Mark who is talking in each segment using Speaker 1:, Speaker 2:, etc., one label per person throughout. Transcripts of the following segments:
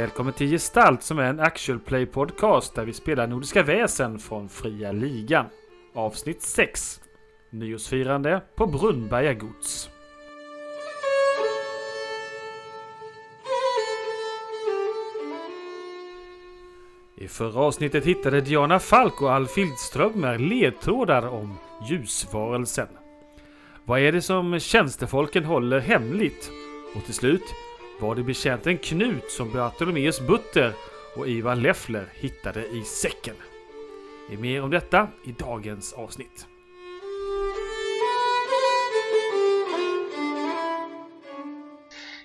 Speaker 1: Välkommen till Gestalt som är en actual play podcast där vi spelar Nordiska väsen från Fria Ligan. Avsnitt 6. Nyårsfirande på Brunnberga gods. I förra avsnittet hittade Diana Falk och Alf Hildströmer ledtrådar om ljusvarelsen. Vad är det som tjänstefolken håller hemligt? Och till slut var det betjänten Knut som Bartolomeus Butter och Ivar Leffler hittade i säcken. Det är mer om detta i dagens avsnitt.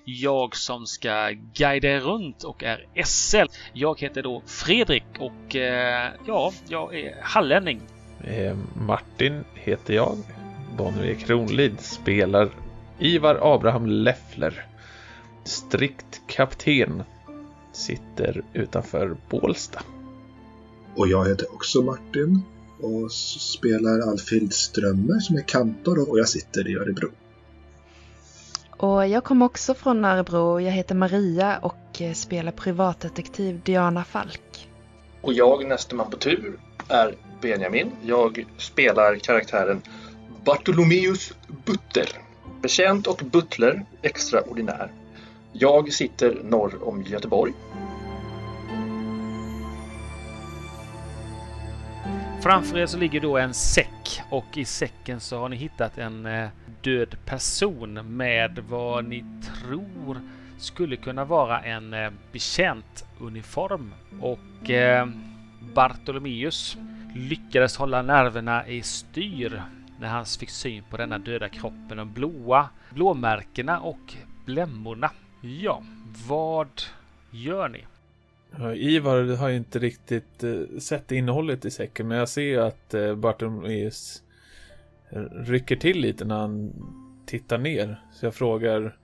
Speaker 2: Jag som ska guida er runt och är SL. Jag heter då Fredrik och eh, ja, jag är hallänning.
Speaker 3: Eh, Martin heter jag. Bonnier Kronlid spelar Ivar Abraham Leffler. Strikt kapten. Sitter utanför Bålsta.
Speaker 4: Och jag heter också Martin och spelar Alfhild Strömmer som är kantor och jag sitter i Örebro.
Speaker 5: Och jag kommer också från Örebro. Jag heter Maria och spelar privatdetektiv Diana Falk.
Speaker 6: Och jag, nästa man på tur, är Benjamin. Jag spelar karaktären Bartolomeus Butter. Betjänt och butler, extraordinär. Jag sitter norr om Göteborg.
Speaker 2: Framför er så ligger då en säck och i säcken så har ni hittat en eh, död person med vad ni tror skulle kunna vara en eh, betjäntuniform. uniform. Och eh, Bartolomeus lyckades hålla nerverna i styr när han fick syn på denna döda kroppen. De blåa blåmärkena och blämmorna. Ja, vad gör ni?
Speaker 3: Ivar har ju inte riktigt eh, sett innehållet i säcken men jag ser att eh, Bartolomeus rycker till lite när han tittar ner. Så jag frågar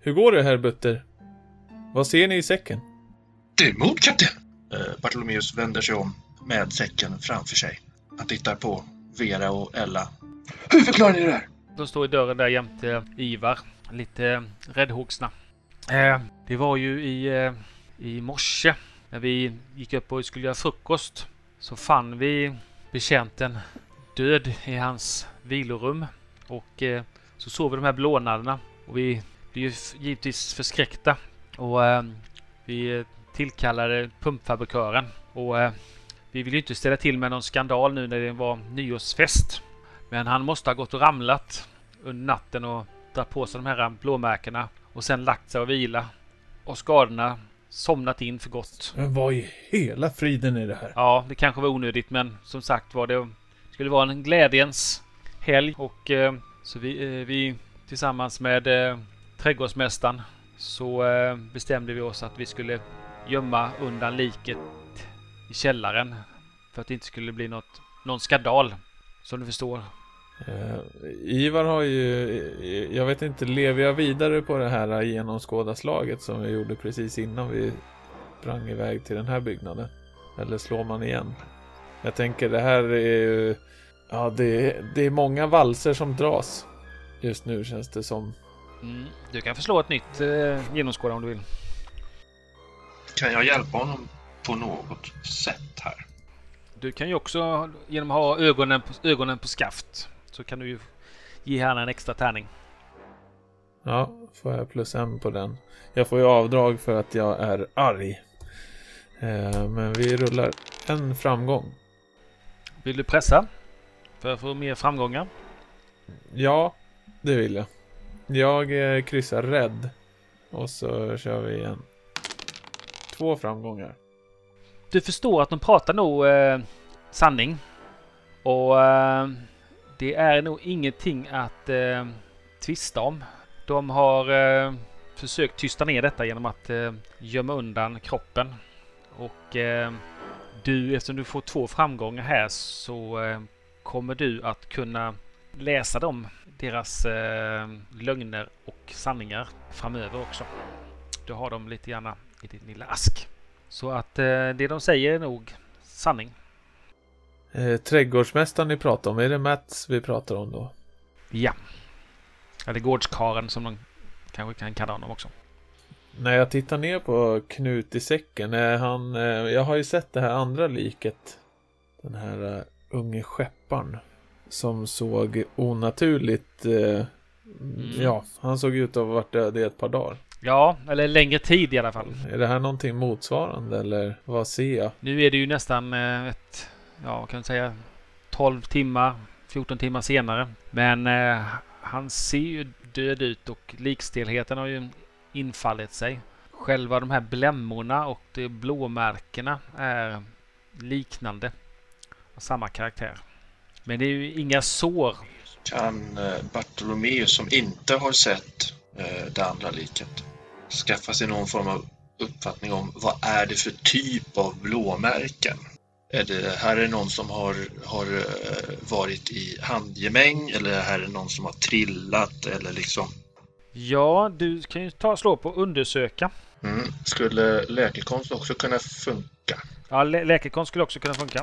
Speaker 3: Hur går det här Butter? Vad ser ni i säcken?
Speaker 6: Det är mord kapten! Eh, Bartolomeus vänder sig om med säcken framför sig. Han tittar på Vera och Ella. Hur förklarar ni det här?
Speaker 2: De står i dörren där jämte Ivar. Lite räddhågsna. Eh, det var ju i, eh, i morse när vi gick upp och skulle göra frukost. Så fann vi betjänten död i hans vilorum. Och eh, så såg vi de här blånaderna. Och vi blev ju givetvis förskräckta. Och eh, vi eh, tillkallade pumpfabrikören. Och eh, vi vill ju inte ställa till med någon skandal nu när det var nyårsfest. Men han måste ha gått och ramlat under natten och dragit på sig de här blåmärkena och sen lagt sig och vila. Och skadorna somnat in för gott.
Speaker 3: Men vad i hela friden är det här?
Speaker 2: Ja, det kanske var onödigt men som sagt var det skulle vara en glädjens helg och eh, så vi, eh, vi tillsammans med eh, trädgårdsmästaren så eh, bestämde vi oss att vi skulle gömma undan liket i källaren för att det inte skulle bli något, någon skandal som du förstår.
Speaker 3: Uh, Ivar har ju, jag vet inte, lever jag vidare på det här genomskådaslaget som vi gjorde precis innan vi sprang iväg till den här byggnaden? Eller slår man igen? Jag tänker det här är ju, ja det, är, det är många valser som dras just nu känns det som.
Speaker 2: Mm, du kan förslå ett nytt eh, genomskåda om du vill.
Speaker 6: Kan jag hjälpa honom på något sätt här?
Speaker 2: Du kan ju också genom att ha ögonen på, ögonen på skaft så kan du ju ge henne en extra tärning.
Speaker 3: Ja, får jag plus en på den. Jag får ju avdrag för att jag är arg. Eh, men vi rullar en framgång.
Speaker 2: Vill du pressa? För att få mer framgångar?
Speaker 3: Ja, det vill jag. Jag eh, kryssar rädd. Och så kör vi igen. Två framgångar.
Speaker 2: Du förstår att de pratar nog eh, sanning. Och eh, det är nog ingenting att eh, tvista om. De har eh, försökt tysta ner detta genom att eh, gömma undan kroppen. Och eh, du, eftersom du får två framgångar här så eh, kommer du att kunna läsa dem, deras eh, lögner och sanningar framöver också. Du har dem lite grann i din lilla ask. Så att eh, det de säger är nog sanning.
Speaker 3: Eh, trädgårdsmästaren ni pratar om, är det Mats vi pratar om då?
Speaker 2: Ja. Eller gårdskaren som de kanske kan kalla honom också.
Speaker 3: När jag tittar ner på Knut i säcken, är han, eh, jag har ju sett det här andra liket. Den här uh, unge skepparen. Som såg onaturligt, uh, ja, han såg ut att ha varit död i ett par dagar.
Speaker 2: Ja, eller längre tid i alla fall.
Speaker 3: Är det här någonting motsvarande eller vad ser jag?
Speaker 2: Nu är det ju nästan eh, ett, ja vad kan man säga, 12 timmar, 14 timmar senare. Men eh, han ser ju död ut och likstelheten har ju infallit sig. Själva de här blämmorna och de blåmärkena är liknande. Samma karaktär. Men det är ju inga sår.
Speaker 6: Kan eh, Bartolomeus som inte har sett eh, det andra liket skaffa sig någon form av uppfattning om vad är det för typ av blåmärken? Är det här är någon som har, har eh, varit i handgemäng eller här är någon som har trillat eller liksom?
Speaker 2: Ja, du kan ju ta slå på undersöka.
Speaker 6: Mm. Skulle läkekonst också kunna funka?
Speaker 2: Ja, lä läkekonst skulle också kunna funka.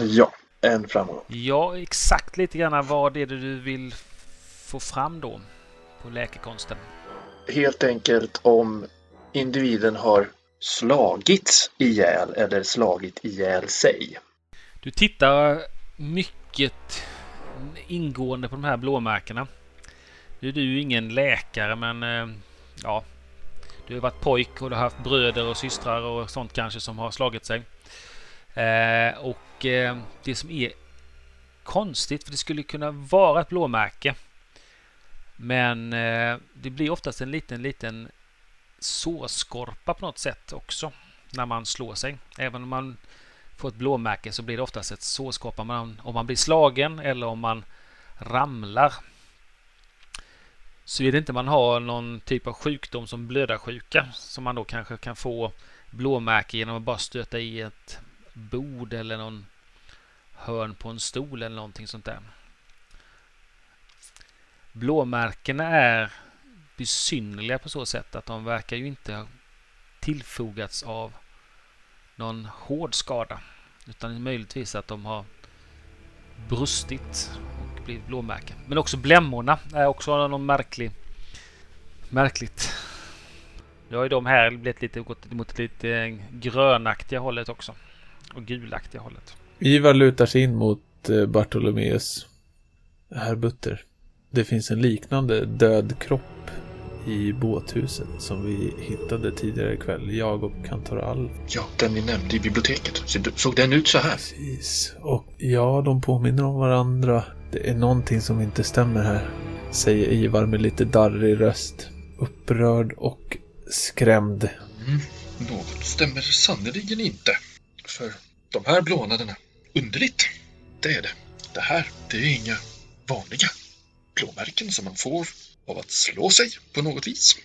Speaker 6: Ja, en framgång.
Speaker 2: Ja, exakt lite grann vad är det du vill få fram då på läkekonsten?
Speaker 6: Helt enkelt om individen har slagits ihjäl eller slagit ihjäl sig.
Speaker 2: Du tittar mycket ingående på de här blåmärkena. Nu är du ingen läkare men eh, ja, du har varit pojk och du har haft bröder och systrar och sånt kanske som har slagit sig. Eh, och eh, det som är konstigt, för det skulle kunna vara ett blåmärke. Men eh, det blir oftast en liten, liten sårskorpa på något sätt också när man slår sig. Även om man får ett blåmärke så blir det oftast ett sårskorpa om man blir slagen eller om man ramlar. Såvida inte man har någon typ av sjukdom som blödarsjuka som man då kanske kan få blåmärke genom att bara stöta i ett bord eller någon hörn på en stol eller någonting sånt där. Blåmärkena är besynnerliga på så sätt att de verkar ju inte ha tillfogats av någon hård skada. Utan möjligtvis att de har brustit och blivit blåmärken. Men också blämmorna är också någon märklig, märkligt. Nu har ju de här blivit lite, gått mot lite grönaktiga hållet också. Och gulaktiga hållet.
Speaker 3: Ivar lutar sig in mot eh, Bartolomeus. Herr Butter. Det finns en liknande död kropp i båthuset som vi hittade tidigare ikväll. Jag och kantor Alf.
Speaker 6: Ja, den vi nämnde i biblioteket. Såg den ut så här?
Speaker 3: Precis. Och ja, de påminner om varandra. Det är någonting som inte stämmer här. Säger Ivar med lite darrig röst. Upprörd och skrämd.
Speaker 6: Mm, något stämmer sannerligen inte. För de här blånaderna, underligt. Det är det. Det här, det är inga vanliga blåmärken som man får av att slå sig på något vis.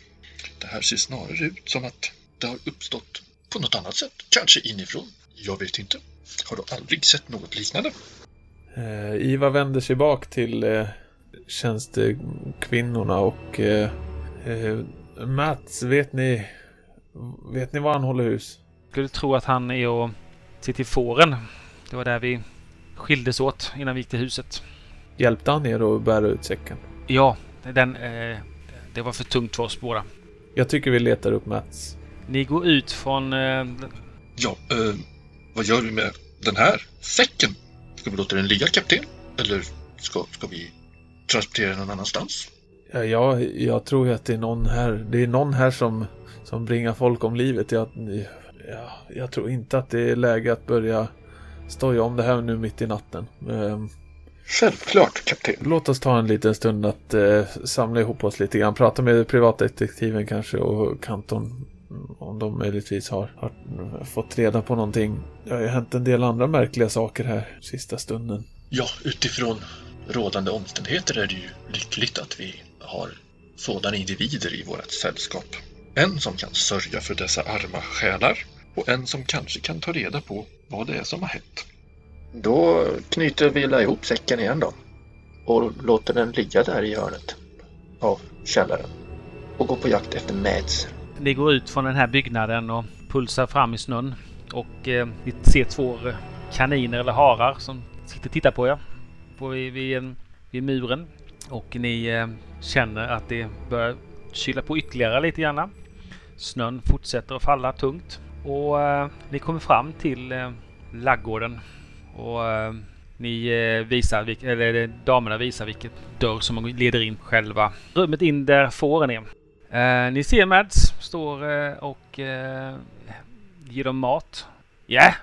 Speaker 6: Det här ser snarare ut som att det har uppstått på något annat sätt, kanske inifrån. Jag vet inte. Har du aldrig sett något liknande?
Speaker 3: Eh, Iva vänder sig bak till eh, tjänstekvinnorna och eh, eh, Mats, vet ni, vet ni var han håller hus?
Speaker 2: Skulle tro att han är och ser till fåren. Det var där vi skildes åt innan vi gick till huset.
Speaker 3: Hjälpte han er att bära ut säcken?
Speaker 2: Ja, den, eh, det var för tungt för oss båda.
Speaker 3: Jag tycker vi letar upp Mats.
Speaker 2: Ni går ut från... Eh,
Speaker 6: ja, eh, vad gör vi med den här säcken? Ska vi låta den ligga, kapten? Eller ska, ska vi transportera den någon annanstans?
Speaker 3: Ja, jag, jag tror ju att det är någon här. Det är någon här som, som bringar folk om livet. Jag, ja, jag tror inte att det är läge att börja stoja om det här nu mitt i natten.
Speaker 6: Självklart, kapten.
Speaker 3: Låt oss ta en liten stund att eh, samla ihop oss lite grann. Prata med privatdetektiven kanske och kanton. Om de möjligtvis har, har fått reda på någonting. Det har ju hänt en del andra märkliga saker här sista stunden.
Speaker 6: Ja, utifrån rådande omständigheter är det ju lyckligt att vi har sådana individer i vårt sällskap. En som kan sörja för dessa arma själar och en som kanske kan ta reda på vad det är som har hänt. Då knyter vi ihop säcken igen då. Och låter den ligga där i hörnet av källaren. Och går på jakt efter Mads.
Speaker 2: Ni går ut från den här byggnaden och pulsar fram i snön. Och eh, ni ser två eh, kaniner eller harar som sitter och tittar på er. På, vid, vid, vid muren. Och ni eh, känner att det börjar kyla på ytterligare lite grann. Snön fortsätter att falla tungt. Och eh, ni kommer fram till eh, laggården. Och eh, ni eh, visar, eller damerna visar vilket dörr som leder in själva rummet in där fåren är. Eh, ni ser Mads står eh, och eh, ger dem mat. Ja,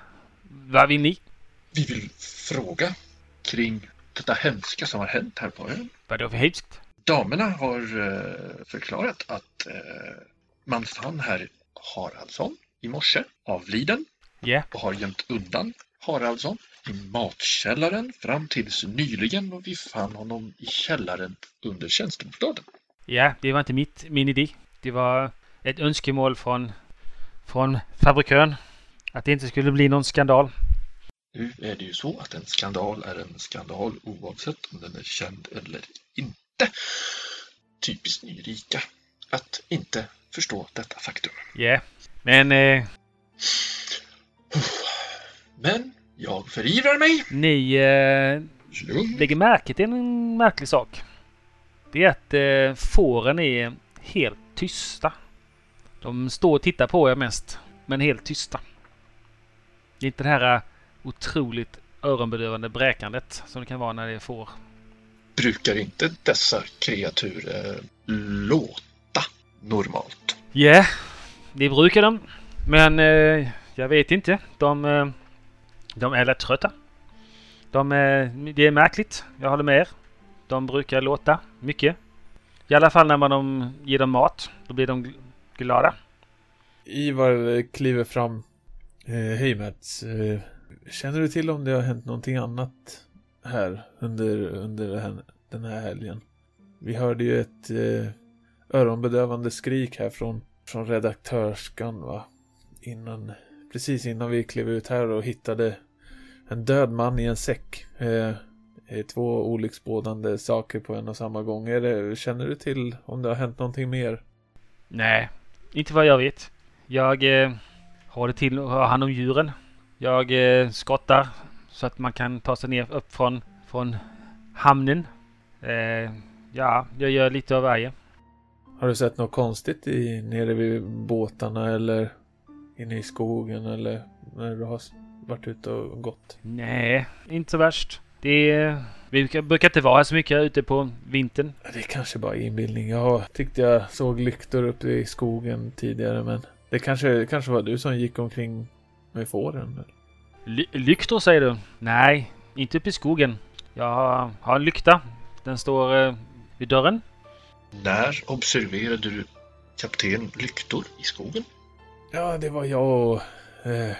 Speaker 2: vad vill ni?
Speaker 6: Vi vill fråga kring detta hemska som har hänt här på ön.
Speaker 2: Vadå för hemskt?
Speaker 6: Damerna har eh, förklarat att eh, man fann herr Haraldsson i morse avliden
Speaker 2: Ja,
Speaker 6: och har gömt undan Haraldsson i matkällaren fram tills nyligen och vi fann honom i källaren under tjänstebostaden.
Speaker 2: ja, det var inte mitt, min idé. Det var ett önskemål från, från fabrikön. Att det inte skulle bli någon skandal.
Speaker 6: Nu är det ju så att en skandal är en skandal oavsett om den är känd eller inte. Typiskt nyrika att inte förstå detta faktum.
Speaker 2: Ja, men eh,
Speaker 6: Men jag förivrar mig.
Speaker 2: ni eh, lägger märke till en märklig sak. Det är att eh, fåren är helt tysta. De står och tittar på er mest, men helt tysta. Det är inte det här eh, otroligt öronbedövande bräkandet som det kan vara när det är får.
Speaker 6: Brukar inte dessa kreatur eh, låta normalt?
Speaker 2: Ja, det brukar de. Men eh, jag vet inte. De, eh, de är lätt trötta. De, är... det är märkligt. Jag håller med er. De brukar låta mycket. I alla fall när man de ger dem mat. Då blir de glada.
Speaker 3: Ivar eh, kliver fram. Eh, Hej Mats. Eh, känner du till om det har hänt någonting annat här under, under den här, den här helgen? Vi hörde ju ett eh, öronbedövande skrik här från, från redaktörskan va? Innan, precis innan vi klev ut här och hittade en död man i en säck. Eh, är två olycksbådande saker på en och samma gång. Det, känner du till om det har hänt någonting mer?
Speaker 2: Nej, inte vad jag vet. Jag eh, har det till att ha hand om djuren. Jag eh, skottar så att man kan ta sig ner upp från, från hamnen. Eh, ja, jag gör lite av varje.
Speaker 3: Har du sett något konstigt i, nere vid båtarna eller inne i skogen eller när du har varit ute och gått?
Speaker 2: Nej, inte så värst. Det är, vi brukar, brukar inte vara här så mycket ute på vintern.
Speaker 3: Det är kanske bara inbildning. Jag tyckte jag såg lyktor uppe i skogen tidigare men det kanske, kanske var du som gick omkring med fåren.
Speaker 2: Ly- lyktor säger du? Nej, inte uppe i skogen. Jag har, har en lykta. Den står eh, vid dörren.
Speaker 6: När observerade du kapten Lyktor i skogen?
Speaker 3: Ja, det var jag och eh,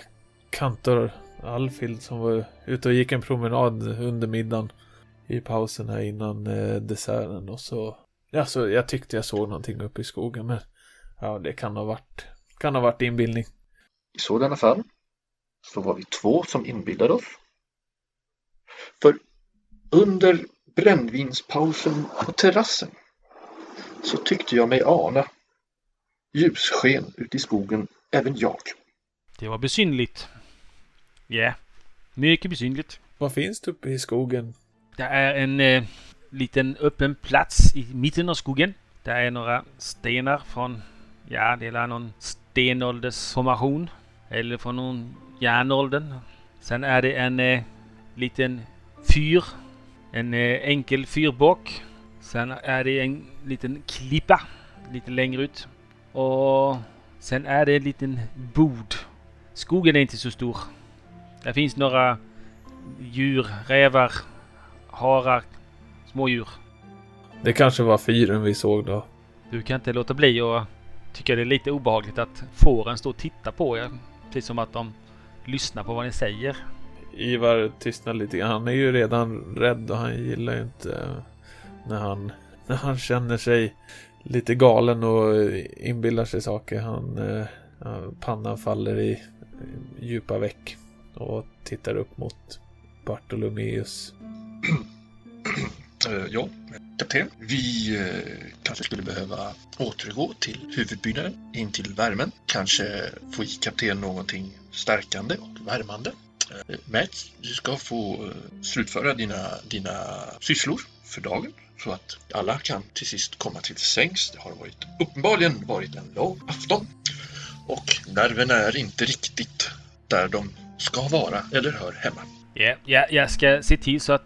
Speaker 3: kantor Alfild som var ute och gick en promenad under middagen i pausen här innan eh, desserten och så Ja, så jag tyckte jag såg någonting uppe i skogen men ja, det kan ha varit kan ha varit inbildning.
Speaker 6: I sådana fall så var vi två som inbillade oss. För under brännvinspausen på terrassen så tyckte jag mig ana ljussken ute i skogen, även jag.
Speaker 2: Det var besynligt. Ja, mycket besynligt.
Speaker 3: Vad finns det uppe i skogen?
Speaker 2: Det är en eh, liten öppen plats i mitten av skogen. Det är några stenar från, ja, det är någon stenåldersformation. Eller från någon järnåldern. Sen är det en eh, liten fyr. En eh, enkel fyrbock. Sen är det en liten klippa lite längre ut. Och sen är det en liten bod. Skogen är inte så stor. Det finns några djur, rävar, harar, smådjur.
Speaker 3: Det kanske var fyren vi såg då.
Speaker 2: Du kan inte låta bli och tycka det är lite obehagligt att fåren står och tittar på er. Precis som att de lyssnar på vad ni säger.
Speaker 3: Ivar tystnar lite grann. Han är ju redan rädd och han gillar ju inte eh, när han, när han känner sig lite galen och inbillar sig saker. Han, eh, pannan faller i, i djupa veck och tittar upp mot Bartolomeus.
Speaker 6: Uh, eh, ja, kapten. Vi uh, kanske skulle behöva återgå till huvudbyggnaden, in till värmen. Kanske få i kapten någonting stärkande och värmande. Eh, uh, Matt, du ska få slutföra dina, dina sysslor för dagen. så att alla kan till sist komma till sängs. Det har varit, uppenbarligen varit en lång afton och nerverna är inte riktigt där de ska vara eller hör hemma.
Speaker 2: Ja, ja, jag ska se till så att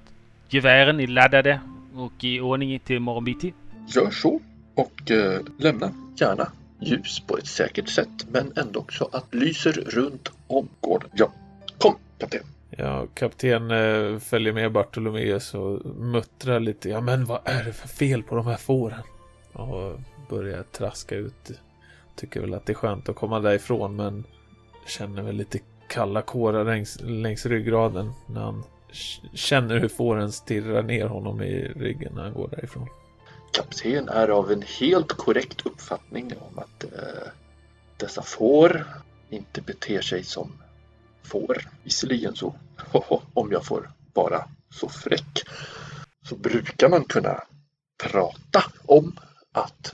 Speaker 2: gevären är laddade och i ordning till morgonbitti.
Speaker 6: Gör så och eh, lämna gärna ljus på ett säkert sätt men ändå också att lyser runt om gården. Ja, kom kapten.
Speaker 3: Ja, kapten eh, följer med Bartolomeus och muttrar lite. Ja, men vad är det för fel på de här fåren? Och börjar traska ut. Tycker väl att det är skönt att komma därifrån, men känner väl lite kalla kårar längs, längs ryggraden när han känner hur fåren stirrar ner honom i ryggen när han går därifrån.
Speaker 6: Kapten är av en helt korrekt uppfattning om att eh, dessa får inte beter sig som får. Visserligen så, om jag får vara så fräck, så brukar man kunna prata om att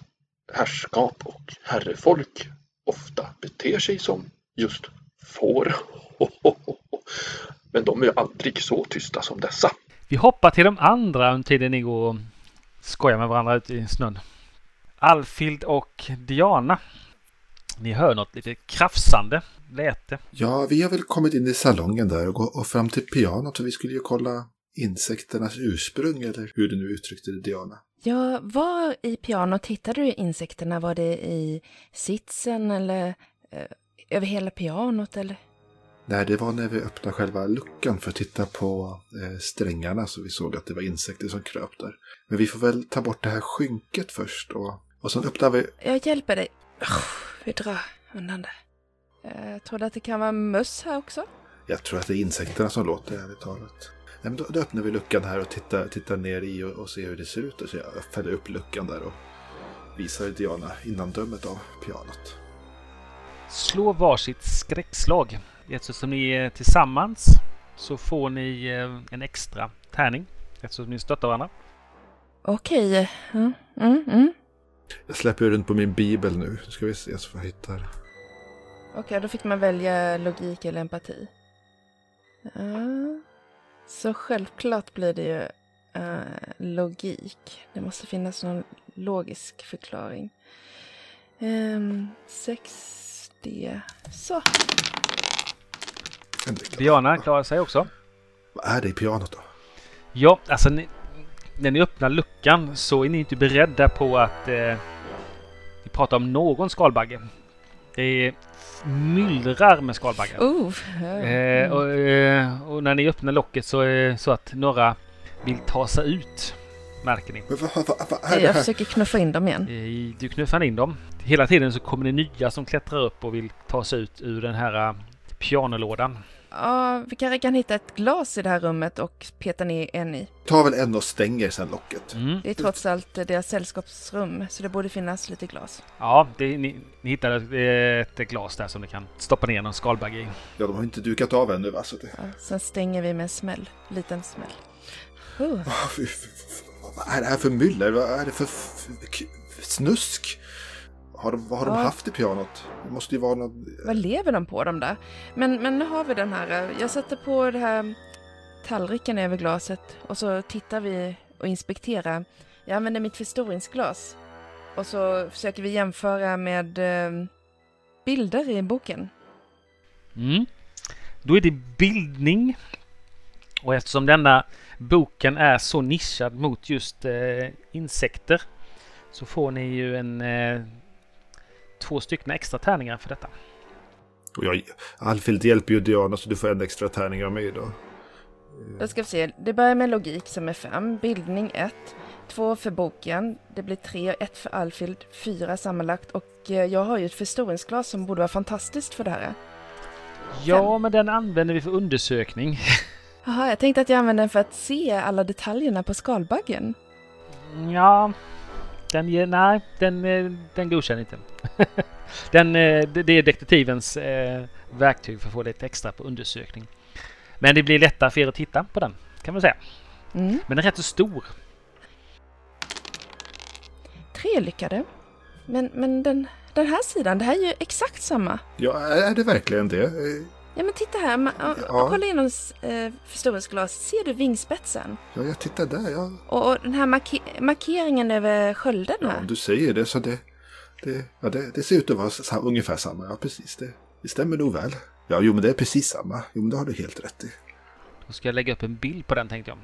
Speaker 6: herrskap och herrefolk ofta beter sig som just får. Men de är aldrig så tysta som dessa.
Speaker 2: Vi hoppar till de andra under tiden ni går och skojar med varandra ute i snön. Alfild och Diana. Ni hör något lite krafsande läte.
Speaker 7: Ja, vi har väl kommit in i salongen där och, gå, och fram till pianot. Vi skulle ju kolla insekternas ursprung, eller hur du nu uttryckte det, Diana.
Speaker 5: Ja, var i pianot hittade du insekterna? Var det i sitsen eller eh, över hela pianot eller?
Speaker 7: Nej, det var när vi öppnade själva luckan för att titta på eh, strängarna så vi såg att det var insekter som kröp där. Men vi får väl ta bort det här skynket först och, och sen öppnar vi...
Speaker 5: Jag hjälper dig. Vi drar undan det. Jag trodde att det kan vara möss här också.
Speaker 7: Jag tror att det är insekterna som låter, ärligt talat. Nej, men då, då öppnar vi luckan här och tittar, tittar ner i och, och ser hur det ser ut. Så jag fäller upp luckan där och visar Diana innandömet av pianot.
Speaker 2: Slå varsitt skräckslag. Eftersom ni är tillsammans så får ni eh, en extra tärning. Eftersom ni stöttar varandra.
Speaker 5: Okej. Mm, mm, mm.
Speaker 7: Jag släpper runt på min bibel nu. Nu ska vi se så jag hittar.
Speaker 5: Okej, då fick man välja logik eller empati. Ja. Så självklart blir det ju eh, logik. Det måste finnas någon logisk förklaring. Um, 6D. Så.
Speaker 2: Diana klarar sig också.
Speaker 7: Vad är det i pianot då?
Speaker 2: Ja, alltså ni, när ni öppnar luckan så är ni inte beredda på att eh, vi pratar om någon skalbagge. Det myllrar med skalbaggar.
Speaker 5: Oh.
Speaker 2: Eh, och, eh, och när ni öppnar locket så är det så att några vill ta sig ut. Märker ni.
Speaker 7: Men vad, vad, vad, vad är det
Speaker 5: Jag försöker knuffa in dem igen.
Speaker 2: Eh, Du knuffar in dem. Hela tiden så kommer det nya som klättrar upp och vill ta sig ut ur den här eh, pianolodan.
Speaker 5: Ja, vi kanske kan hitta ett glas i det här rummet och peta ner en i.
Speaker 7: Ta väl en och stänger sen locket.
Speaker 2: Mm.
Speaker 5: Det är trots allt deras sällskapsrum, så det borde finnas lite glas.
Speaker 2: Ja, det, ni, ni hittade ett, ett glas där som ni kan stoppa ner någon skalbagge i.
Speaker 7: Ja, de har inte dukat av ännu va? Så det...
Speaker 5: Ja, sen stänger vi med en smäll. Liten smäll. Oh.
Speaker 7: Ah, fy- fy- fy- Vad är det här för myller? Vad är det för snusk? Har de, vad har de
Speaker 5: Ja.
Speaker 7: haft i pianot? Det måste ju vara något...
Speaker 5: Vad lever de på de där? Men, men nu har vi den här. eh, Jag sätter på det här tallriken över glaset och så tittar vi och inspekterar. Jag använder mitt förstoringsglas. Och så försöker vi jämföra med eh, bilder i boken.
Speaker 2: Mm. Då är det bildning. Och eftersom denna boken är så nischad mot just eh, insekter så får ni ju en eh, två stycken extra tärningar för detta.
Speaker 7: Och jag, Alfhild hjälper ju Diana så du får en extra tärning av mig då.
Speaker 5: Då ska vi se. Det börjar med logik som är fem, bildning ett, två för boken, det blir tre, ett för Alfhild, fyra sammanlagt och eh, jag har ju ett förstoringsglas som borde vara fantastiskt för det här.
Speaker 2: Ja, men den använder vi för undersökning.
Speaker 5: Jaha, jag tänkte att jag använder den för att se alla detaljerna på skalbaggen.
Speaker 2: Ja, den ger... Nej, den, eh, den godkänner inte. den, eh, det är detektivens eh, verktyg för att få lite extra på undersökning. Men det blir lättare för er att titta på den, kan man säga.
Speaker 5: Mm.
Speaker 2: Men den är rätt så stor.
Speaker 5: Tre lyckade. Men, men den, den här sidan, det här är ju exakt samma.
Speaker 7: Ja, är det verkligen det?
Speaker 5: Ja men titta här, och,
Speaker 7: Ja.
Speaker 5: och kolla genom eh, förstoringsglas. Ser du vingspetsen?
Speaker 7: Ja, jag tittar där. Ja,
Speaker 5: Och, och den här marke- markeringen över skölden
Speaker 7: ja
Speaker 5: här.
Speaker 7: om du säger det så det... Det, ja, det, det ser ut att vara ungefär samma. Ja, precis. Det, det stämmer nog väl. Ja, jo, men det är precis samma. Jo, men det har du helt rätt i.
Speaker 2: Då ska jag lägga upp en bild på den tänkte jag.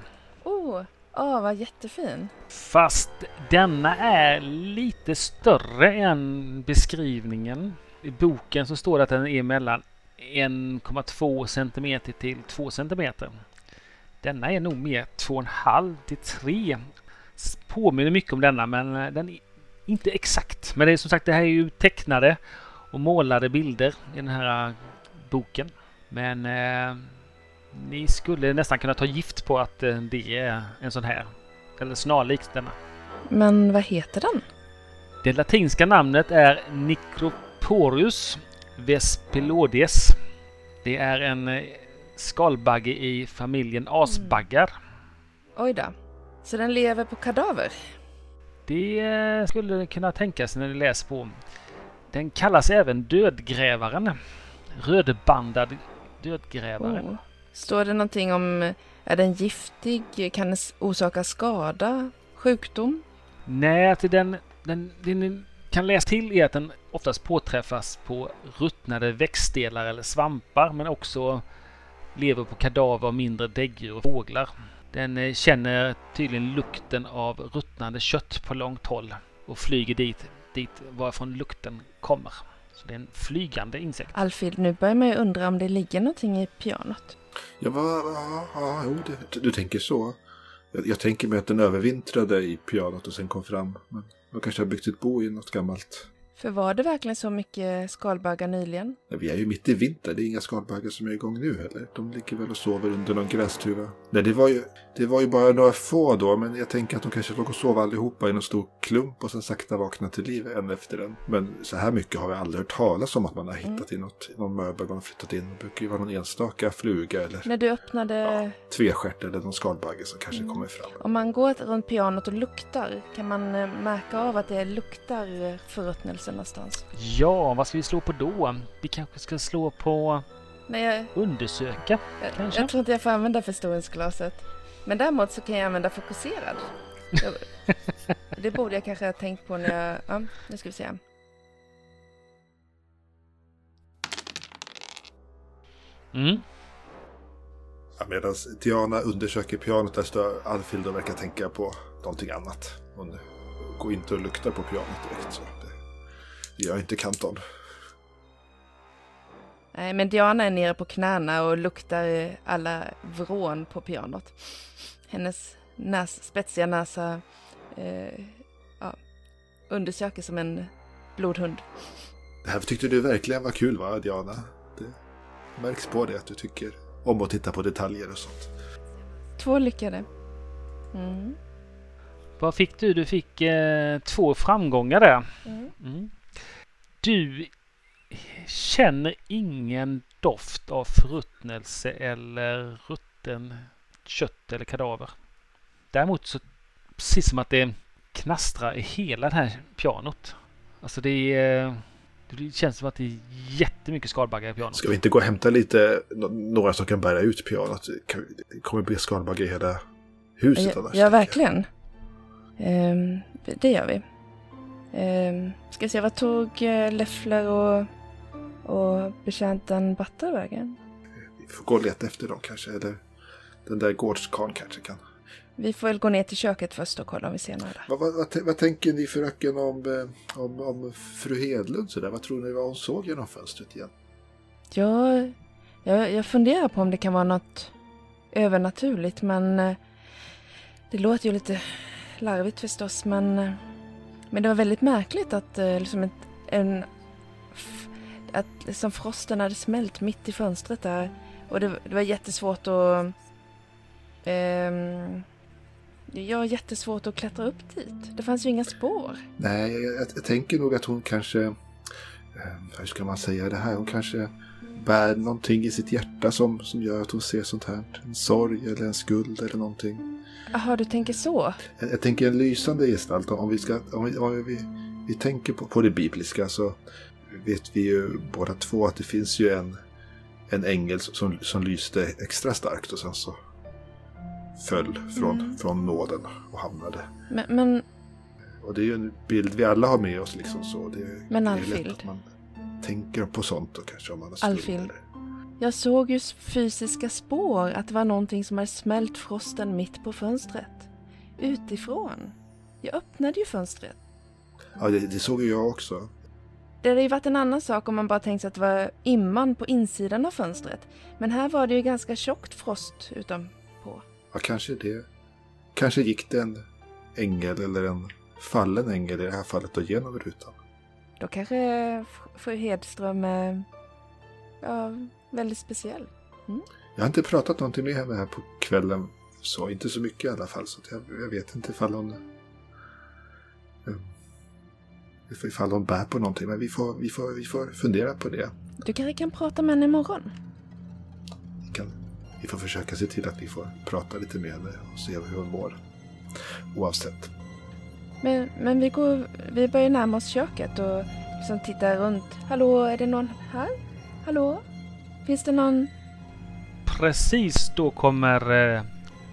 Speaker 5: Åh, oh, vad jättefin.
Speaker 2: Fast denna är lite större än beskrivningen. I boken så står det att den är mellan 1,2 cm till 2 cm. Denna är nog mer 2,5 till 3. S- Påminner mycket om denna men eh, den är inte exakt. Men det är som sagt det här är ju tecknade och målade bilder i den här eh, boken. Men eh, ni skulle nästan kunna ta gift på att eh, det är en sån här. Eller snarlikt denna.
Speaker 5: Men vad heter den?
Speaker 2: Det latinska namnet är Nicroporius vespilodes. Det är en eh, skalbagge i familjen asbaggar.
Speaker 5: Oj då. Så den lever på kadaver?
Speaker 2: Det eh, skulle kunna tänkas när ni läser på. Den kallas även dödgrävaren. Rödbandad dödgrävare.
Speaker 5: Oh. Står det någonting om, eh, är den giftig? Kan den orsaka skada? Sjukdom?
Speaker 2: Nej, att den, den, det ni kan läsa till är att den oftast påträffas på ruttnade växtdelar eller svampar men också lever på kadaver av mindre däggdjur och fåglar. Den eh, känner tydligen lukten av ruttnande kött på långt håll och flyger dit, dit varifrån lukten kommer. Så det är en flygande insekt.
Speaker 5: Alfred, nu börjar man ju undra om det ligger någonting i pianot.
Speaker 7: Ja, vad... Ja, ja, jo, det, du tänker så. Jag, jag tänker mig att den övervintrade i pianot och sen kom fram. Men man kanske har byggt ett bo i något gammalt.
Speaker 5: För var det verkligen så mycket skalbaggar nyligen?
Speaker 7: Vi är ju mitt i vinter, det är inga skalbaggar som är igång nu heller. De ligger väl och sover under någon grästuva. Nej, det var ju, det var ju bara några få då, men jag tänker att de kanske låg och sov allihopa i någon stor klump och sen sakta vaknade till liv en efter en. Men så här mycket har vi aldrig hört talas om att man har hittat i något, någon möbel man har flyttat in. Det brukar ju vara någon enstaka fluga eller
Speaker 5: När du öppnade,
Speaker 7: tvestjärt eller någon skalbagge som kanske kommer fram.
Speaker 5: om man går runt pianot och luktar, kan man eh, märka av att det luktar förruttnelse någonstans?
Speaker 2: Ja, vad ska vi slå på då? Vi kanske ska slå på
Speaker 5: Nej, jag,
Speaker 2: undersöka?
Speaker 5: jag,
Speaker 2: Kanske.
Speaker 5: jag tror inte jag får använda förstoringsglaset. Men däremot så kan jag använda fokuserad. Det borde jag kanske ha tänkt på när jag... Ja, nu ska vi se.
Speaker 2: Mm.
Speaker 7: Ja, Medan Diana undersöker pianot där står Alfhild och verkar tänka på någonting annat. Hon går inte och luktar på pianot direkt. Så det, det gör inte Kanton.
Speaker 5: Nej, men Diana är nere på knäna och luktar eh, alla vrån på pianot. Hennes näs, spetsiga näsa eh, ja, undersöker som en blodhund.
Speaker 7: Det här tyckte du verkligen var kul va, Diana? Det märks på det att du tycker om att titta på detaljer och sånt.
Speaker 5: Två lyckade. Mm.
Speaker 2: Vad fick du? Du fick eh, två framgångar där.
Speaker 5: Mm.
Speaker 2: Mm. Du känner ingen doft av förruttnelse eller rutten kött eller kadaver. Däremot så precis som att det knastrar i hela det här pianot. Alltså det är... Det känns som att det är jättemycket skalbaggar i pianot.
Speaker 7: Ska vi inte gå och hämta lite, nå- några som kan bära ut pianot? Det kommer bli skalbagge i hela huset
Speaker 5: Ja,
Speaker 7: annars.
Speaker 5: ja, verkligen. Ehm, det gör vi. Ehm, ska vi se, vad tog eh, Leffler och, och betjänten Batter vägen?
Speaker 7: Vi får gå och leta efter dem kanske. Eller den där gårdskarln kanske kan.
Speaker 5: Vi får väl gå ner till köket först och kolla om vi ser några.
Speaker 7: Vad, vad, vad, vad tänker ni fröken om, eh, om, om fru Hedlund? Så där? Vad tror ni vad hon såg genom fönstret igen?
Speaker 5: Ja, jag, jag funderar på om det kan vara något övernaturligt, men eh, det låter ju lite larvigt förstås, men, eh, men det var väldigt märkligt att liksom ett, en, att liksom frosten hade smält mitt i fönstret där och det, det var jättesvårt att ehm, Ja, jättesvårt att klättra upp dit. Det fanns ju inga spår.
Speaker 7: Nej, jag, jag, jag tänker nog att hon kanske, eh, hur ska man säga det här, hon kanske bär någonting i sitt hjärta som, som gör att hon ser sånt här. En sorg eller en skuld eller någonting.
Speaker 5: Jaha, du tänker så?
Speaker 7: Jag, jag tänker en lysande gestalt, om vi, ska, om vi, om vi, vi tänker på, på det bibliska så vet vi ju båda två att det finns ju en, en ängel som, som lyste extra starkt och sen så föll från,
Speaker 5: Mm.
Speaker 7: från nåden och hamnade.
Speaker 5: Men, men
Speaker 7: Och det är ju en bild vi alla har med oss liksom så. Det,
Speaker 5: Men Alfhild.
Speaker 7: man tänker på sånt och kanske om man har
Speaker 5: Alfhild. jag såg ju fysiska spår att det var någonting som hade smält frosten mitt på fönstret. Utifrån. Jag öppnade ju fönstret.
Speaker 7: Ja, det, det såg ju jag också.
Speaker 5: Det hade ju varit en annan sak om man bara tänkt sig att det var imman på insidan av fönstret. Men här var det ju ganska tjockt frost utanpå.
Speaker 7: Ja, kanske det. Kanske gick det en ängel eller en fallen ängel i det här fallet då genom rutan.
Speaker 5: Då kanske fru Hedström är ja, väldigt speciell.
Speaker 7: Jag har inte pratat någonting med henne här på kvällen. Så inte så mycket i alla fall. Så jag, jag vet inte ifall hon... Um, ifall hon bär på någonting. Men vi får, vi får, vi får fundera på det.
Speaker 5: Du kanske kan prata med henne imorgon?
Speaker 7: Vi, kan, vi får försöka se till att vi får prata lite med henne och se hur hon mår. Oavsett.
Speaker 5: Men, men vi, går, vi börjar närma oss köket och liksom tittar runt. Hallå, är det någon här? Hallå? Finns det någon?
Speaker 2: Precis då kommer eh,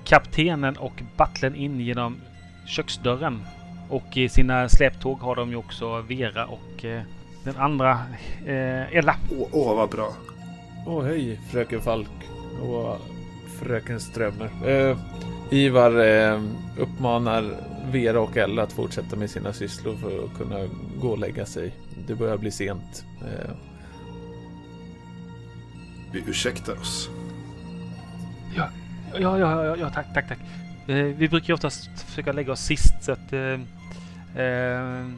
Speaker 2: kaptenen och butlern in genom köksdörren. Och i sina släptåg har de ju också Vera och eh, den andra eh, Ella.
Speaker 7: Åh, åh vad bra.
Speaker 3: Åh hej fröken Falk och fröken Strömmer. Eh, Ivar eh, uppmanar Vera och Ella att fortsätta med sina sysslor för att kunna gå och lägga sig. Det börjar bli sent. Eh,
Speaker 7: Vi ursäktar oss.
Speaker 2: Ja, ja, ja, ja, ja tack, tack, tack. Eh, vi brukar ju oftast försöka lägga oss sist så att eh,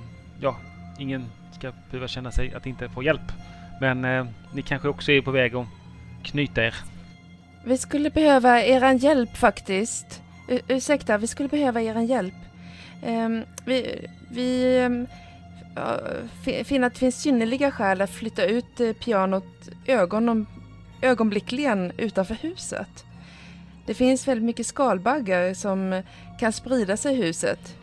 Speaker 2: ja, ingen ska behöva känna sig att inte få hjälp. Men eh, ni kanske också är på väg att knyta er.
Speaker 5: Vi skulle behöva eran hjälp faktiskt. U- ursäkta, vi skulle behöva eran hjälp. Ehm, vi vi fi- finner att det finns synnerliga skäl att flytta ut eh, pianot ögon, ögonblickligen utanför huset. Det finns väldigt mycket skalbaggar som kan sprida sig i huset.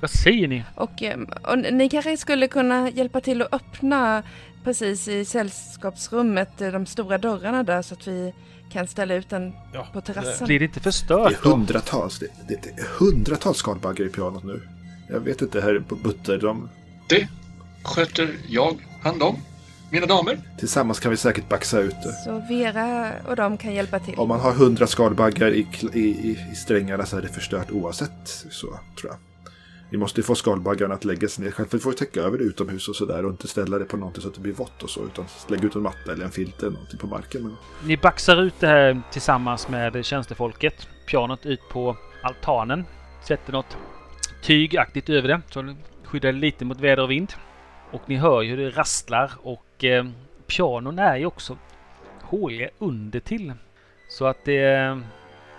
Speaker 2: Vad säger ni?
Speaker 5: Och, ehm, och ni kanske skulle kunna hjälpa till att öppna precis i sällskapsrummet eh, de stora dörrarna där så att vi kan ställa ut den
Speaker 3: ja,
Speaker 5: på terrassen.
Speaker 2: Blir det inte
Speaker 7: Det
Speaker 2: förstört
Speaker 7: är
Speaker 2: då?
Speaker 7: hundratals, det, det, det är hundratals skalbaggar i pianot nu. Jag vet inte, herr Butter, de,
Speaker 6: Det sköter jag hand om. Mina damer.
Speaker 7: tillsammans kan vi säkert baxa ut det.
Speaker 5: Så Vera och de kan hjälpa till.
Speaker 7: Om man har hundra skalbaggar i, i, i strängarna så är det förstört oavsett. Så, tror jag. Vi måste ju få skalbaggarna att lägga sig ner. Självklart får ju täcka över det utomhus och sådär och inte ställa det på någonting så att det blir vått och så. Utan lägga ut en matta eller en filt eller någonting på marken. Men
Speaker 2: Ni baxar ut det här tillsammans med tjänstefolket. Pianot ut på altanen. Sätter något tygaktigt över det så det skyddar det lite mot väder och vind. Och ni hör ju hur det rasslar och eh, pianon är ju också håliga under till. Så att det, eh,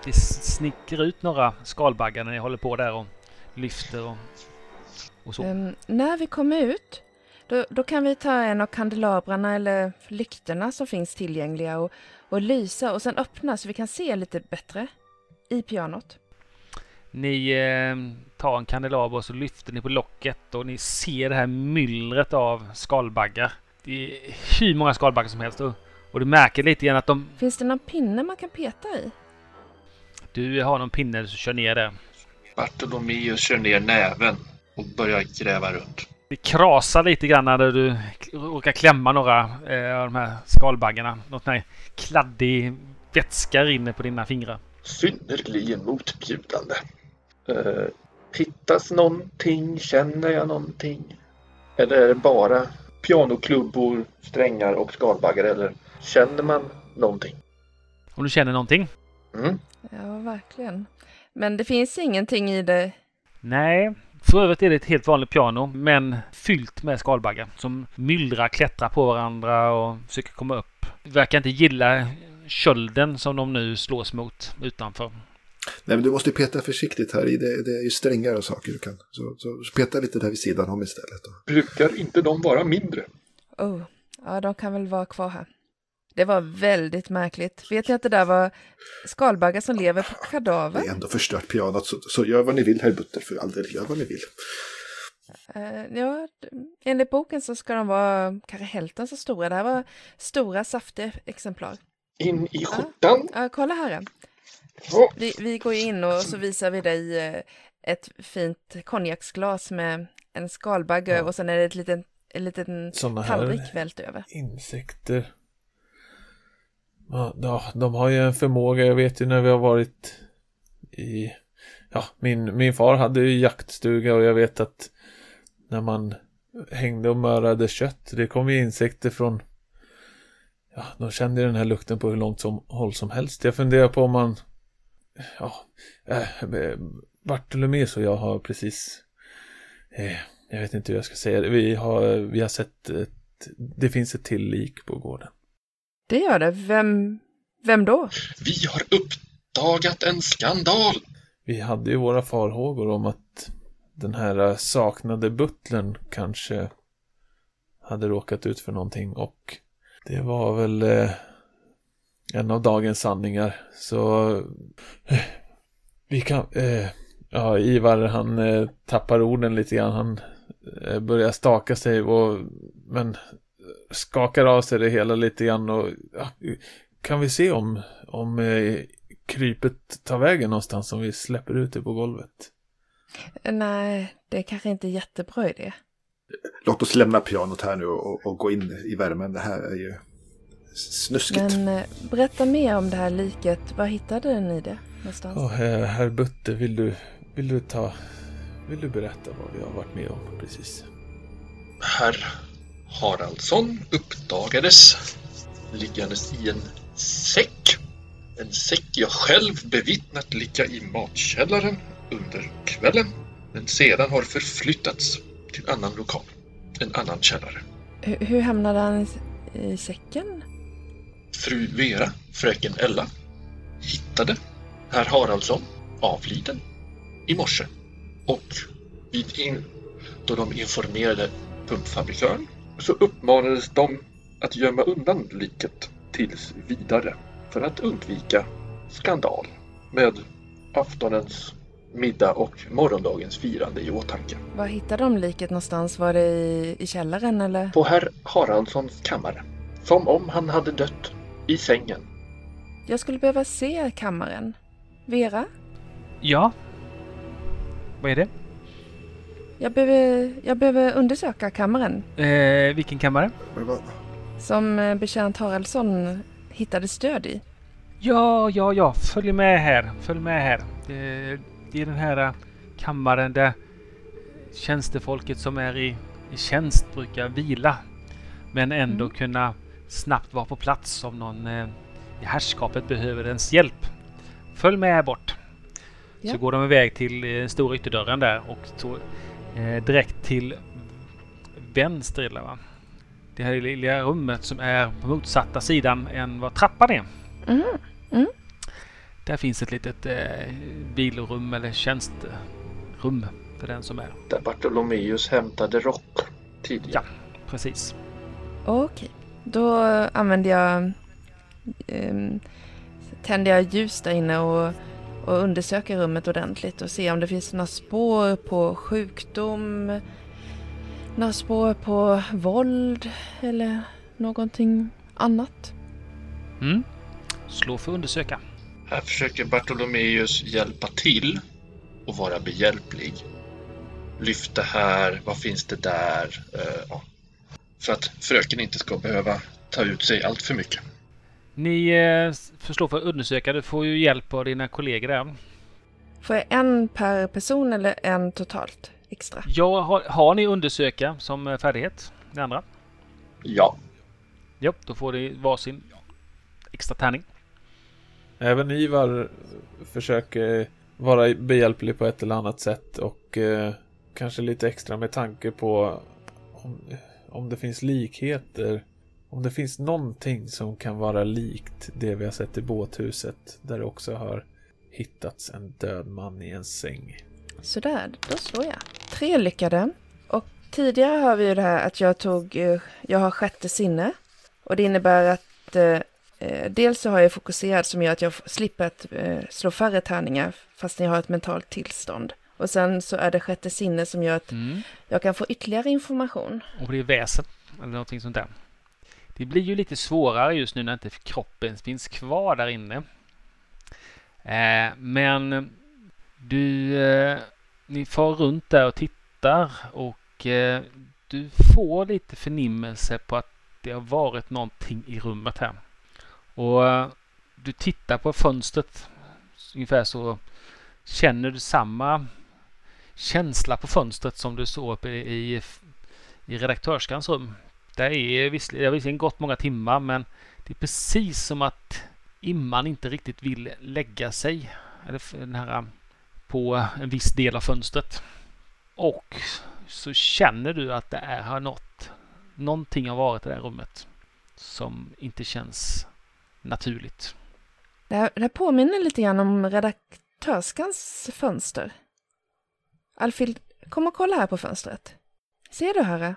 Speaker 2: det snickrar ut några skalbaggar när ni håller på där och lyfter och, och så.
Speaker 5: Ehm, när vi kommer ut, då, då kan vi ta en av kandelabrarna eller lyktorna som finns tillgängliga och, och lysa och sen öppna så vi kan se lite bättre i pianot.
Speaker 2: Ni eh, tar en kandelaber och så lyfter ni på locket och ni ser det här myllret av skalbaggar. Det är hur många skalbaggar som helst och, och du märker lite grann att de...
Speaker 5: Finns det någon pinne man kan peta i?
Speaker 2: Du har någon pinne som kör ner där.
Speaker 6: Bartolomeus kör ner näven och börjar gräva runt.
Speaker 2: Det krasar lite grann när du råkar klämma några eh, av de här skalbaggarna. Något sån här kladdig vätska rinner på dina fingrar.
Speaker 6: Synnerligen motbjudande. Uh, pittas någonting? Känner jag någonting? Eller är det bara pianoklubbor, strängar och skalbaggar? Eller känner man någonting?
Speaker 2: Om du känner någonting?
Speaker 6: Mm.
Speaker 5: Ja, verkligen. Men det finns ingenting i det.
Speaker 2: Nej. För övrigt är det ett helt vanligt piano, men fyllt med skalbaggar som myllrar, klättrar på varandra och försöker komma upp. Verkar inte gilla kölden som de nu slås mot utanför.
Speaker 7: Nej, men du måste peta försiktigt här i. Det, det är ju strängar och saker du kan. Så, så, så peta lite där vid sidan om istället. Då.
Speaker 6: Brukar inte de vara mindre?
Speaker 5: Oh, ja, de kan väl vara kvar här. Det var väldigt märkligt. Vet ni att det där var skalbaggar som lever på
Speaker 7: Det
Speaker 5: kadaver?
Speaker 7: är ändå förstört pianot. Så, så gör vad ni vill, herr Butter. För all del, gör vad ni vill.
Speaker 5: Eh, ja, enligt boken så ska de vara kanske hälften så stora. Det här var stora, saftiga exemplar.
Speaker 6: In i skjortan.
Speaker 5: Ja, kolla här. Vi, vi går in och så visar vi dig eh, ett fint konjaksglas med en skalbagge
Speaker 3: Ja.
Speaker 5: och sen är det ett litet, en liten tallrik vält över.
Speaker 3: insekter. Ja, de har ju en förmåga. Jag vet ju när vi har varit i... Ja, min, min far hade ju jaktstuga och jag vet att när man hängde och mörade kött, det kom ju insekter från... Ja, de kände ju den här lukten på hur långt som, håll som helst. Jag funderar på om man... Ja, eh, eh, äh, Bartolomeus och jag har precis... Eh, jag vet inte hur jag ska säga det. Vi har, vi har sett ett det finns ett till lik på gården.
Speaker 5: Det gör det. Vem, vem då?
Speaker 6: Vi har uppdagat en skandal.
Speaker 3: Vi hade ju våra farhågor om att den här saknade butlern kanske hade råkat ut för någonting och det var väl eh, en av dagens sanningar. Så eh, vi kan... Eh, ja, Ivar han eh, tappar orden lite grann. Han eh, börjar staka sig och men skakar av sig det hela lite grann och ja, kan vi se om, om eh, krypet tar vägen någonstans om vi släpper ut det på golvet?
Speaker 5: Nej, det är kanske inte jättebra idé.
Speaker 7: Låt oss lämna pianot här nu och, och gå in i värmen. Det här är ju snuskigt.
Speaker 5: Men eh, berätta mer om det här liket. Var hittade ni det någonstans?
Speaker 3: Oh, herr, herr Butte, vill du, vill du ta... Vill du berätta vad vi har varit med om precis?
Speaker 6: Herr Haraldsson uppdagades liggandes i en säck. En säck jag själv bevittnat ligga i matkällaren under kvällen. Men sedan har förflyttats till annan lokal. En annan källare.
Speaker 5: Hur, hur hamnade han i, säcken?
Speaker 6: Fru Vera, fröken Ella, hittade herr Haraldsson avliden i morse. Och vid in, då de informerade pumpfabrikören så uppmanades de att gömma undan liket tills vidare för att undvika skandal med aftonens middag och morgondagens firande i åtanke.
Speaker 5: Var hittade de liket någonstans? Var det i, i källaren eller?
Speaker 6: På herr Haraldssons kammare. Som om han hade dött i sängen.
Speaker 5: Jag skulle behöva se kammaren. Vera?
Speaker 2: Ja. Vad är det?
Speaker 5: Jag behöver, jag behöver undersöka kammaren
Speaker 2: Eh, vilken kammare?
Speaker 5: Som eh, betjänt Haraldsson hittade stöd i.
Speaker 2: Ja, ja, ja. Följ med här. Följ med här. Det, det är den här eh, kammaren där tjänstefolket som är i, i tjänst brukar vila. Men ändå
Speaker 5: Mm.
Speaker 2: kunna snabbt vara på plats om någon eh, i herrskapet behöver ens hjälp. Följ med här bort.
Speaker 5: Ja.
Speaker 2: Så går de iväg till eh, stora ytterdörren där och eh, direkt till vänster det, va? Det här lilla rummet som är på motsatta sidan än vad trappan är.
Speaker 5: Mm.
Speaker 2: Där finns ett litet eh, vilorum eller tjänsterum för den som är.
Speaker 6: Där Bartolomeus hämtade rock tidigare.
Speaker 2: Ja. Precis.
Speaker 5: Okej, då använder jag... ehm, tänder jag ljus där inne och, och undersöker rummet ordentligt och ser om det finns några spår på sjukdom, några spår på våld eller någonting annat.
Speaker 2: Mm. Slå för att undersöka.
Speaker 6: Här försöker Bartolomeus hjälpa till och vara behjälplig. Lyfta här, vad finns det där? Eh. För att fröken inte ska behöva ta ut sig allt för mycket.
Speaker 2: Ni eh, får slå för att undersöka. Du får ju hjälp av dina kollegor där.
Speaker 5: Får jag en per person eller en totalt extra?
Speaker 2: Ja, har, har ni undersöka som eh, färdighet? Det andra?
Speaker 6: Ja,
Speaker 2: Ja, då får ni varsin extra tärning.
Speaker 3: Även Ivar försöker vara behjälplig på ett eller annat sätt och eh, kanske lite extra med tanke på om, om det finns likheter. Om det finns någonting som kan vara likt det vi har sett i båthuset där det också har hittats en död man i en säng.
Speaker 5: Sådär, då slår jag. Tre lyckade. Och tidigare har vi ju det här att jag tog, eh, jag har sjätte sinne. Och det innebär att eh, eh, dels så har jag fokuserad som gör att jag slipper att eh, slå färre tärningar fast jag har ett mentalt tillstånd. Och sen så är det sjätte sinne som gör att
Speaker 2: Mm.
Speaker 5: jag kan få ytterligare information.
Speaker 2: Och det är väsen eller någonting sånt där. Det blir ju lite svårare just nu när inte kroppen finns kvar där inne. Eh, men du, eh, ni far runt där och tittar och eh, du får lite förnimmelse på att det har varit någonting i rummet här. Och du tittar på fönstret ungefär så känner du samma känsla på fönstret som du såg uppe i, i redaktörskans rum. Det är visserligen, det har visserligen gått många timmar men det är precis som att imman inte riktigt vill lägga sig eller den här, på en viss del av fönstret. Och så känner du att det är, har något, någonting har varit i det här rummet som inte känns naturligt.
Speaker 5: Det här, det här påminner lite grann om redaktörskans fönster. Alfhild, kom och kolla här på fönstret. Ser du, Harry?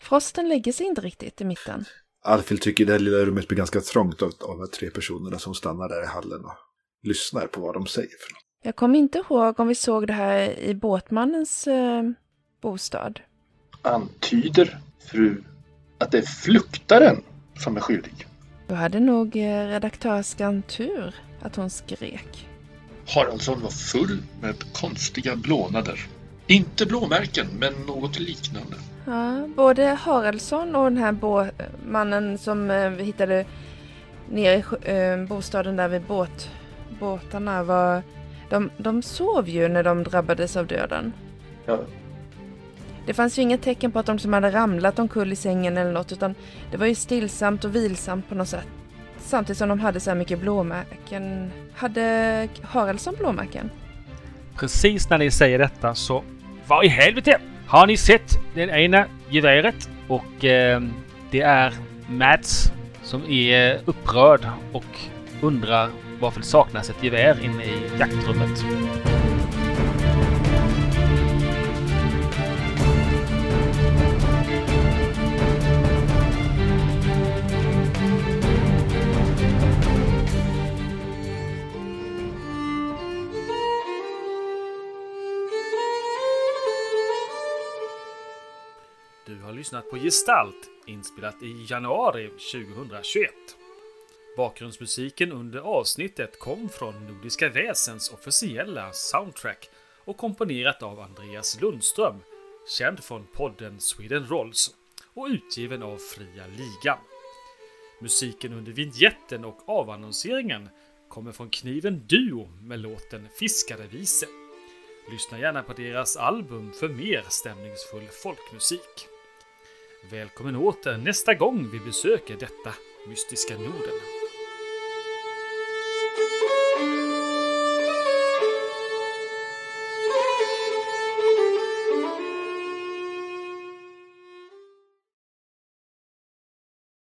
Speaker 5: Frosten lägger sig inte riktigt i mitten.
Speaker 7: Alfhild tycker det här lilla rummet blir ganska trångt av, av de tre personerna som stannar där i hallen och lyssnar på vad de säger. För något.
Speaker 5: Jag kommer inte ihåg om vi såg det här i båtmannens eh, bostad.
Speaker 6: Antyder fru att det är fluktaren som är skyldig?
Speaker 5: Då hade nog eh, redaktörskan tur att hon skrek.
Speaker 6: Haraldsson var full med konstiga blånader. Inte blåmärken, men något liknande.
Speaker 5: Ja, både Haraldsson och den här bå- mannen som eh, vi hittade nere i eh, bostaden där vid båt, båtarna var... De, de sov ju när de drabbades av döden.
Speaker 6: Ja,
Speaker 5: Det fanns ju inget tecken på att de som hade ramlat omkull i sängen eller något utan det var ju stillsamt och vilsamt på något sätt. Samtidigt som de hade så här mycket blåmärken. Hade Haraldsson blåmärken?
Speaker 2: Precis när ni säger detta så... Vad i helvete! Har ni sett det ena geväret? Och eh, det är Mads som är upprörd och undrar varför det saknas ett gevär inne i jaktrummet.
Speaker 1: På Gestalt, inspelat i januari 2021. Bakgrundsmusiken under avsnittet kom från Nordiska Väsens officiella soundtrack och komponerat av Andreas Lundström, känd från podden Sweden Rolls och utgiven av Fria Ligan. Musiken under vignetten och avannonseringen kommer från Kniven Duo med låten Fiskarevise. Lyssna gärna på deras album för mer stämningsfull folkmusik. Välkommen åter nästa gång vi besöker detta mystiska Norden.